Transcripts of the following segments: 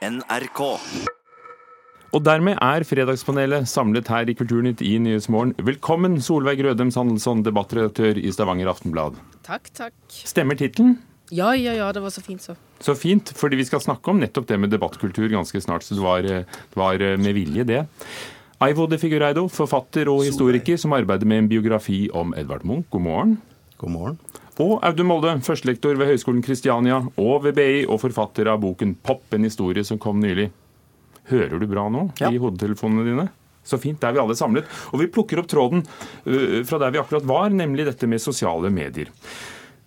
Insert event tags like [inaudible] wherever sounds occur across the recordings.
NRK. Og dermed er Fredagspanelet samlet her i Kulturnytt i Nyhetsmorgen. Velkommen, Solveig Rødem Sandelsson, debattredaktør i Stavanger Aftenblad. Takk, takk. Stemmer tittelen? Ja, ja, ja, det var så fint, så. Så fint, fordi vi skal snakke om nettopp det med debattkultur ganske snart, så det var, det var med vilje, det. Aivo de Figureido, forfatter og historiker som arbeider med en biografi om Edvard Munch. God morgen. God morgen. Og Audun Molde, førstelektor ved Høgskolen Kristiania og ved BI, og forfatter av boken 'Pop en historie', som kom nylig. Hører du bra nå Ja. i hodetelefonene dine? Så fint, der er vi alle samlet. Og vi plukker opp tråden øh, fra der vi akkurat var, nemlig dette med sosiale medier.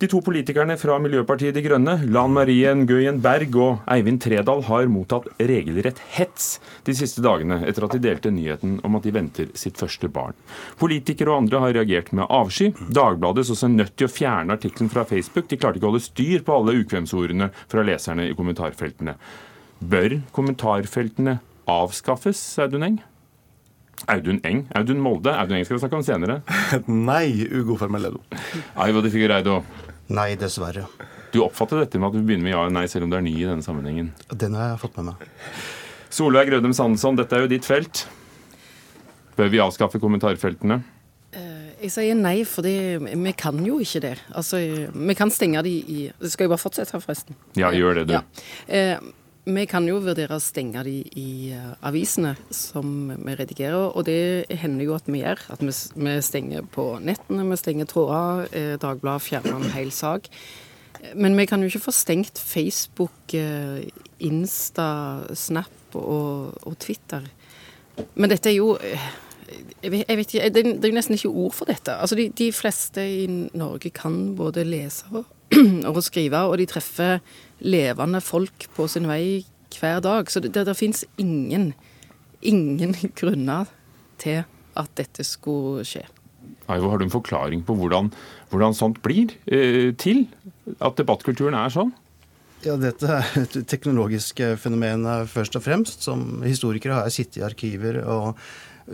De to politikerne fra Miljøpartiet De Grønne, Lan Marie Nguyen Berg og Eivind Tredal, har mottatt regelrett hets de siste dagene etter at de delte nyheten om at de venter sitt første barn. Politikere og andre har reagert med avsky. Dagbladet så seg nødt til å fjerne artikkelen fra Facebook. De klarte ikke å holde styr på alle ukvemsordene fra leserne i kommentarfeltene. Bør kommentarfeltene avskaffes, Audun Eng? Audun Eng? Audun Molde? Audun Eng skal vi snakke om senere. [laughs] Nei, Ugo Fermelledo. Aivo de Figueiredo, Nei, dessverre. du oppfatter dette med at du begynner med ja og nei, selv om du er ny i denne sammenhengen. Den har jeg fått med meg. Solveig Grødem Sandesson, dette er jo ditt felt. Bør vi avskaffe kommentarfeltene? Jeg sier nei, for vi kan jo ikke det. Altså, vi kan stenge de i Skal jeg bare fortsette, forresten? Ja, gjør det, du. Ja. Vi kan jo vurdere å stenge de i eh, avisene som vi redigerer, og det hender jo at vi gjør. At vi, stenger på nettene, vi stenger tråder. Eh, Dagbladet fjerner en hel sak. Men vi kan jo ikke få stengt Facebook, eh, Insta, Snap og, og Twitter. Men dette er jo jeg vet, ikke, det, er nesten ikke ord for dette. Altså de, de fleste i Norge kan både lese og, [clears throat] og skrive, og de treffer levende folk på sin vei hver dag. Så det, det, det fins ingen, ingen [laughs] grunner til at dette skulle skje. Aivo, har du en forklaring på hvordan, hvordan sånt blir eh, til? At debattkulturen er sånn? Ja, dette er et teknologisk fenomen eh, først og fremst. Som historikere har jeg sittet i arkiver og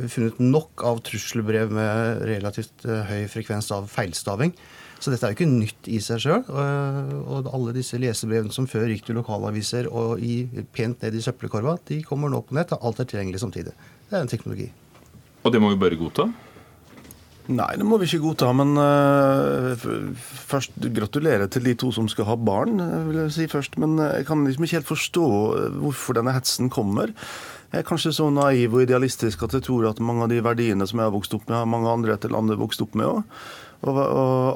funnet nok av trusselbrev med relativt eh, høy frekvens av feilstaving. Så dette er jo ikke nytt i seg sjøl. Og alle disse lesebrevene som før gikk til lokalaviser og i, pent ned i søppelkorva, de kommer nå på nett, og alt er tilgjengelig samtidig. Det er en teknologi. Og det må vi bare godta? Nei, det må vi ikke godta. Men uh, først gratulere til de to som skal ha barn, eh, vil jeg si først. Men eh, jeg kan liksom ikke helt forstå eh, hvorfor denne hetsen kommer. Jeg er kanskje så naiv og idealistisk at jeg tror at mange av de verdiene som jeg har vokst opp med, har mange andre etter landet vokst opp med òg. Og,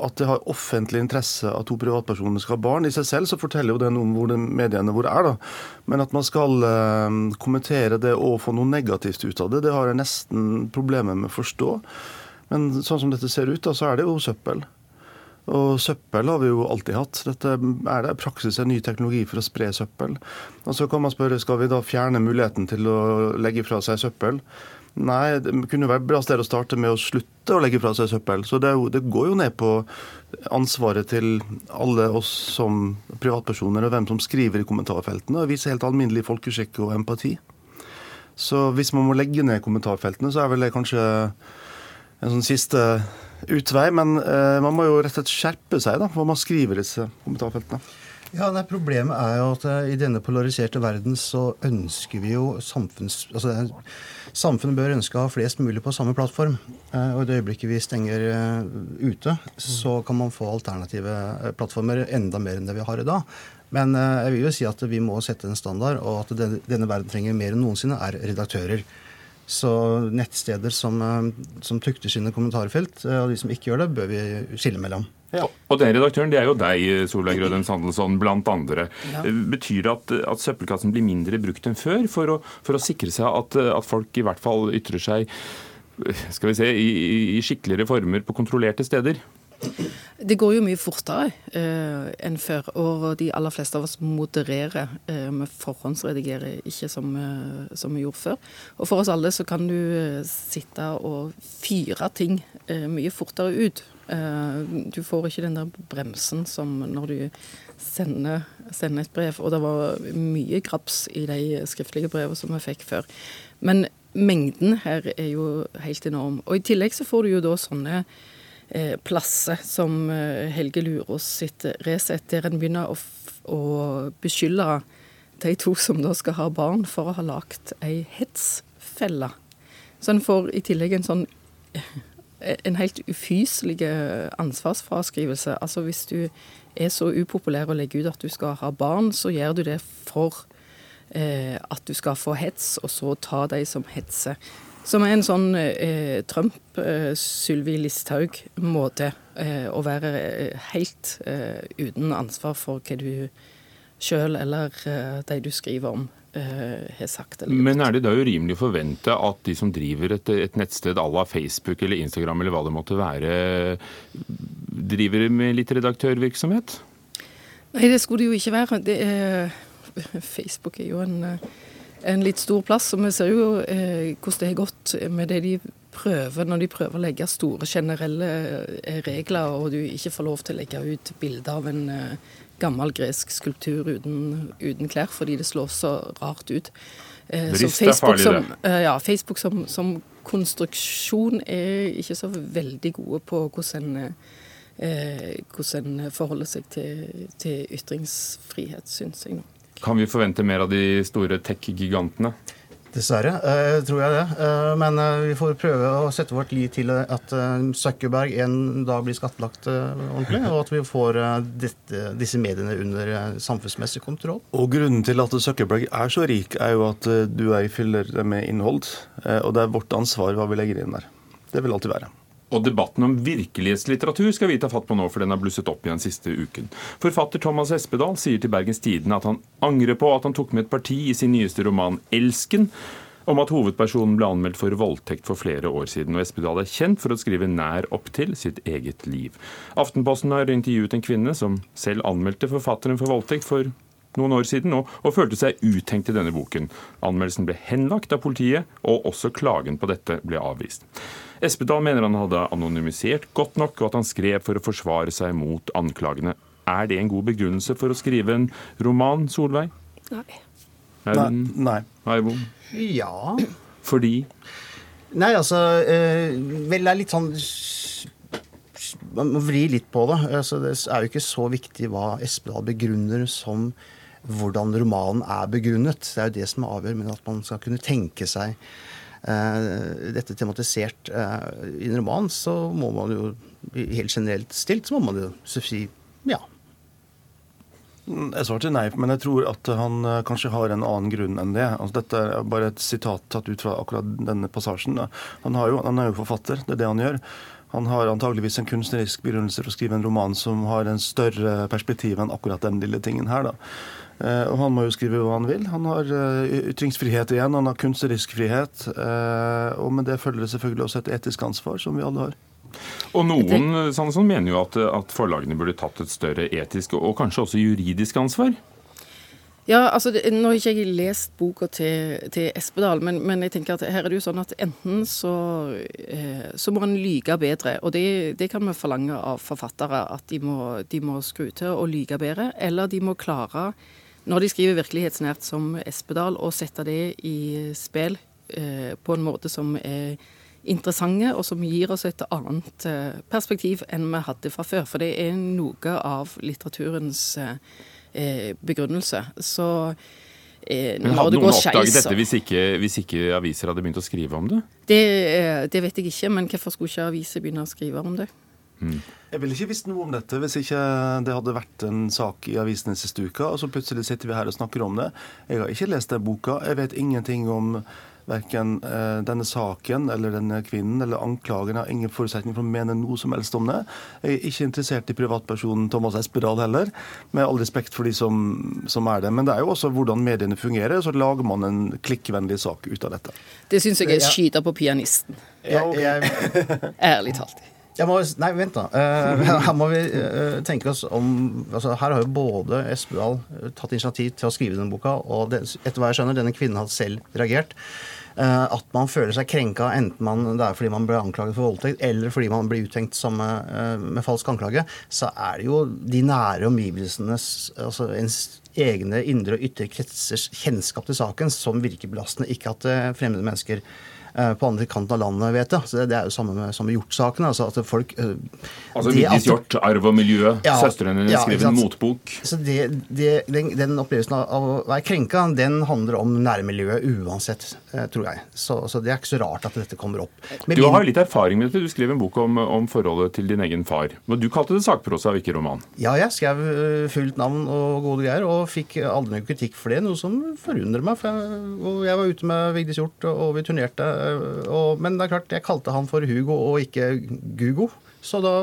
at det har offentlig interesse at to privatpersoner skal ha barn. I seg selv så forteller jo det noe om hvor mediene hvor er. da. Men at man skal eh, kommentere det og få noe negativt ut av det, det har jeg nesten problemer med å forstå. Men sånn som dette ser ut, da, så er det jo søppel. Og søppel har vi jo alltid hatt. Dette er det praksis en ny teknologi for å spre søppel. Og så kan man spørre skal vi da fjerne muligheten til å legge fra seg søppel. Nei, det kunne vært bra sted å starte med å slutte å legge fra seg søppel. Så det, jo, det går jo ned på ansvaret til alle oss som privatpersoner og hvem som skriver i kommentarfeltene, og viser helt alminnelig folkeskikk og empati. Så hvis man må legge ned kommentarfeltene, så er vel det kanskje en sånn siste utvei. Men eh, man må jo rett og slett skjerpe seg da, hva man skriver disse kommentarfeltene. Ja, nei, Problemet er jo at eh, i denne polariserte verden så ønsker vi jo samfunns... Altså, er- samfunnet bør ønske å ha flest mulig på samme plattform. Eh, Og i det øyeblikket vi stenger eh, ute, så kan man få alternative eh, plattformer enda mer enn det vi har i dag. Men eh, jeg vil jo si at vi må sette en standard, og at denne verden trenger mer enn noensinne, er redaktører. Så nettsteder som, eh, som tukter sine kommentarfelt, eh, og de som ikke gjør det, bør vi skille mellom. Og den redaktøren, det er jo deg, Solveig Grødem Sandelsson, blant andre. Ja. Betyr det at, at søppelkassen blir mindre brukt enn før, for å, for å sikre seg at, at folk i hvert fall ytrer seg eh, skal vi se, i, i skikkeligere former på kontrollerte steder? Det går jo mye fortere eh, enn før, og de aller fleste av oss modererer. Eh, vi forhåndsredigerer ikke som, eh, som vi gjorde før. Og for oss alle så kan du eh, sitte og fyre ting eh, mye fortere ut. Eh, du får ikke den der bremsen som når du sender, sender et brev. Og det var mye graps i de skriftlige brevene som vi fikk før. Men mengden her er jo helt enorm. Og i tillegg så får du jo da sånne plasser som eh, Helge Lurås sitt Resett, der en begynner å, å beskylde de to som da skal ha barn, for å ha lagt ei hetsfelle. Så en får i tillegg en sånn en helt ufyselig ansvarsfraskrivelse. Altså hvis du er så upopulær å legge ut at du skal ha barn, så gjør du det for eh, at du skal få hets, og så ta de som hetser. Som er en sånn eh, Trump-Sylvi eh, Listhaug-måte eh, å være eh, helt eh, uten ansvar for hva du sjøl eller de du skriver om, har sagt. Men er det da urimelig å forvente at de som driver et, et nettsted à la Facebook eller Instagram eller hva det måtte være, driver med litt redaktørvirksomhet? Nei, det skulle det jo ikke være. Det [laughs] Facebook er jo en en litt stor plass. Og vi ser jo eh, hvordan det har gått med det de prøver, når de prøver å legge store generelle eh, regler, og du ikke får lov til å legge ut bilde av en eh, gammel gresk skulptur uten, uten, klær, fordi det slår så rart ut. Eh, så Facebook, som, eh, ja, Facebook som, som, konstruksjon er ikke så veldig gode på hvordan en eh, hvordan en forholder seg til, til ytringsfrihet, syns jeg nå. Kan vi forvente mer av de store tech-gigantene? Dessverre, eh, tror jeg det. Eh, men eh, vi får prøve å sette vårt lit til at Zuckerberg en dag blir skattlagt ordentlig, og at vi får dette, disse mediene under samfunnsmessig kontroll. Og Grunnen til at Zuckerberg er så rik, er jo at du og jeg fyller det med innhold. Og det er vårt ansvar hva vi legger inn der. Det vil alltid være. Og debatten om virkelighetslitteratur skal vi ta fatt på nå, for den har blusset opp igjen siste uken. Forfatter Thomas Espedal sier til Bergens Tidende at han angrer på at han tok med et parti i sin nyeste roman 'Elsken', om at hovedpersonen ble anmeldt for voldtekt for flere år siden. Og Espedal er kjent for å skrive nær opp til sitt eget liv. Aftenposten har intervjuet en kvinne som selv anmeldte forfatteren for voldtekt for noen år siden og, og følte seg uthengt i denne boken. Anmeldelsen ble henlagt av politiet, og også klagen på dette ble avvist. Espedal mener han hadde anonymisert godt nok, og at han skrev for å forsvare seg mot anklagene. Er det en god begrunnelse for å skrive en roman, Solveig? Nei. Nei. Eivo? Ja. Fordi? Nei, altså eh, Vel, det er litt sånn Man må vri litt på det. Altså, det er jo ikke så viktig hva Espedal begrunner som hvordan romanen er begrunnet. Det er jo det som avgjør, men at man skal kunne tenke seg dette tematisert eh, i en roman, så må man jo helt generelt stilt, så må man jo si ja. Jeg svarte nei, men jeg tror at han eh, kanskje har en annen grunn enn det. Altså, dette er bare et sitat tatt ut fra akkurat denne passasjen. Han, jo, han er jo forfatter, det er det han gjør. Han har antageligvis en kunstnerisk begrunnelse for å skrive en roman som har en større perspektiv enn akkurat den lille tingen her. da. Eh, og han må jo skrive hva han vil. Han har eh, ytringsfrihet igjen, han har kunstnerisk frihet. Eh, og med det følger det selvfølgelig også et etisk ansvar, som vi alle har. Og noen Sannesson, mener jo at, at forlagene burde tatt et større etisk og kanskje også juridisk ansvar? Ja, altså, det, Nå har ikke jeg lest boka til, til Espedal, men, men, jeg tenker at her er det jo sånn at enten så, eh, så må en lyge bedre, og det, det, kan vi forlange av forfattere, at de må, de må skru til å lyge bedre, eller de må klare når de skriver virkelighetsnært som Espedal, å sette det i spill eh, på en måte som er interessante, og som gir oss et annet eh, perspektiv enn vi hadde fra før. For det er noe av litteraturens eh, begrunnelse. Så eh, Men Hadde noen oppdaget dette hvis ikke, hvis ikke, aviser hadde begynt å skrive om det? det? Eh, det vet jeg ikke, men hvorfor skulle ikke aviser begynne å skrive om det? Mm. Jeg ville ikke visst noe om dette hvis ikke det hadde vært en sak i avisene siste uka, og så plutselig sitter vi her og snakker om det. Jeg har ikke lest den boka. Jeg vet ingenting om verken eh, denne saken eller denne kvinnen eller anklagen. har ingen forutsetning for å mene noe som helst om det. Jeg er ikke interessert i privatpersonen Thomas Espedal heller, med all respekt for de som, som, er det. Men det er jo også hvordan mediene fungerer, så lager man en klikkvennlig sak ut av dette. Det syns jeg er skyter på pianisten. [laughs] Ærlig talt. Må, nei, vent, da. Uh, [laughs] her må vi uh, tenke oss om altså, Her har jo både Espedal uh, tatt initiativ til å skrive denne boka, og det, etter hva jeg skjønner, denne kvinnen har selv reagert. Eh, at man føler seg krenka enten man, det er fordi man ble anklaget for voldtekt, eller fordi man blir uttenkt som, eh, med falsk anklage, så er det jo de nære omgivelsenes altså ens egne indre og ytre kretsers kjennskap til saken som virker belastende. Ikke at eh, fremmede mennesker på andre kanten av landet vet det. Så det er jo samme med, samme Hjort-saken. Altså at folk Altså Vigdis Hjort, arv og miljø. Ja, Søstrene hennes ja, skriver en motbok. Så det, det, den, den, opplevelsen av å være krenka, den handler om nærmiljøet uansett, eh, tror jeg. Så, så, det er ikke så rart at dette kommer opp. Men du har litt erfaring med dette. Du skrev en bok om, om forholdet til din egen far. Men du kalte det sakprosa, ikke roman? Ja, jeg skrev fullt navn og gode greier, og fikk aldri noe kritikk for det. Noe som forundrer meg. For jeg, og jeg var ute med Vigdis Hjort, og vi turnerte Eh, og, men det er klart, jeg kalte han for Hugo og ikke Gugo. Så da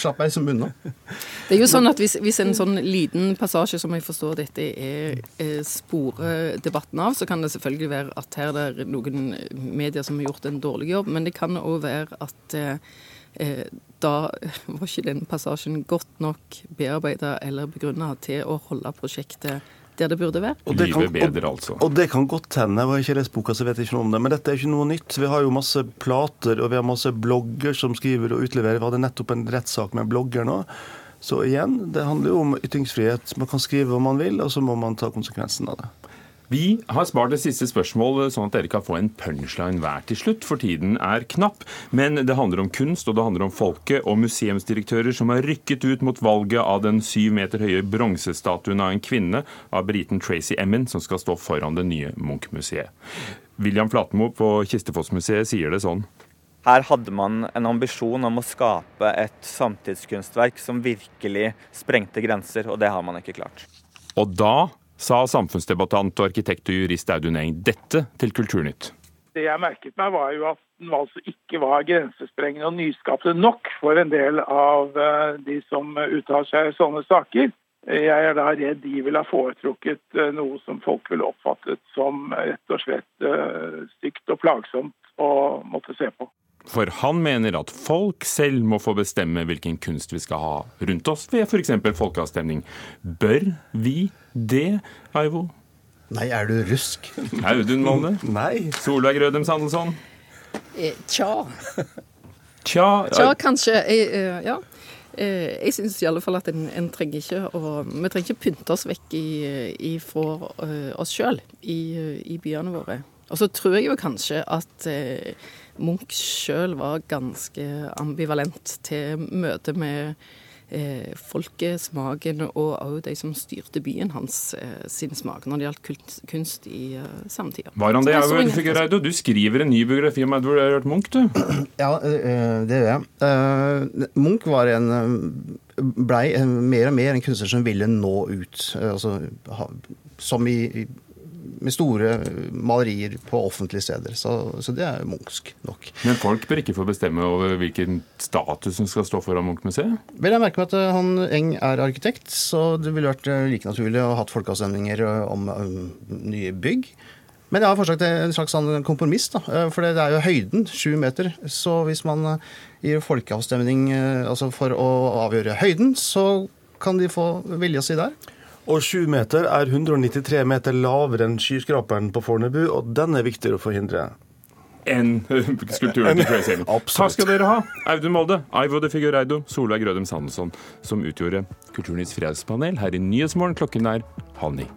slapp jeg liksom unna. [laughs] Det er jo sånn at hvis, hvis, en sånn liten passasje som jeg forstår dette er, er sporer debatten av, så kan det selvfølgelig være at her er det noen medier som har gjort en dårlig jobb. Men det kan òg være at eh, da var ikke den passasjen godt nok bearbeida eller begrunna til å holde prosjektet der det burde være. Og det kan, bedre, altså. Og, og det kan godt hende. Jeg har ikke lest boka, så jeg vet ikke noe om det. Men dette er ikke noe nytt. Vi har jo masse plater, og vi har masse blogger som skriver og utleverer. Vi hadde nettopp en rettssak med blogger nå. Så igjen, det handler jo om ytringsfrihet. Man kan skrive hva man vil, og så må man ta konsekvensen av det. Vi har spart det siste spørsmål, sånn at dere kan få en punchline hver til slutt, for tiden er knapp. Men det handler om kunst, og det handler om folket og museumsdirektører som har rykket ut mot valget av den syv meter høye bronsestatuen av en kvinne av briten Tracy Emin, som skal stå foran det nye Munch-museet. William Flatmo på Kistefossmuseet sier det sånn. Her hadde man en ambisjon om å skape et samtidskunstverk som virkelig sprengte grenser, og det har man ikke klart. Og da sa samfunnsdebattant og arkitekt og jurist Audun Eng dette til Kulturnytt. Det jeg merket meg, var jo at den altså ikke var grensesprengende og nyskapende nok for en del av eh, de som uttaler seg i sånne saker. Jeg er da redd de ville ha foretrukket eh, noe som folk ville oppfattet som rett og slett eh, stygt og plagsomt å måtte se på. For han mener at folk selv må få bestemme hvilken kunst vi skal ha rundt oss, ved f.eks. folkeavstemning. Bør vi det, Aivo? Nei, er du rusk? [laughs] Audun Molde? Nei. Solveig Rødem Sandelsson? Eh, tja. Tja, tja kanskje. Jeg, eh, ja. Eh, jeg syns i alle fall at en, en trenger ikke å Vi trenger ikke pynte oss vekk fra uh, oss sjøl i, i, byene våre. Og så tror jeg jo kanskje at eh, Munch sjøl var ganske ambivalent til møtet med eh, folkesmaken og òg de som styrte byen hans eh, sin smak når det gjaldt kunst, kunst i eh, samtida. Var han det, Aud Figueiredo? Du skriver en ny biografi om Edvard Munch, du? [clears throat] Ja, eh, det gjør jeg. Uh, Munch var en blei mer og mer en kunstner som ville nå ut. Altså, som i med store malerier på offentlige steder. Så, så det er Munchsk nok. Men folk bør ikke få bestemme over hvilken status som skal stå foran Munch-museet? Vel, jeg merker meg at eh, han Eng er arkitekt, så det ville vært eh, like naturlig å ha hatt folkeavstemninger eh, om nye bygg. Men jeg har fortsatt en slags sånn kompromiss, da. For det er jo høyden, sju meter. Så hvis man gir folkeavstemning altså for å avgjøre høyden, så kan de få vilja si der. Og sju meter er 193 meter lavere enn skyskraperen på Fornebu, og den er viktigere å forhindre. Enn skulpturen til Tracy Absolutt. Takk skal dere ha, Audun Molde, Aivo de Figureido, Solveig Rødem Sandesson, som utgjorde Kulturnytts fredagspanel her i Nyhetsmorgen. Klokken er halv ni.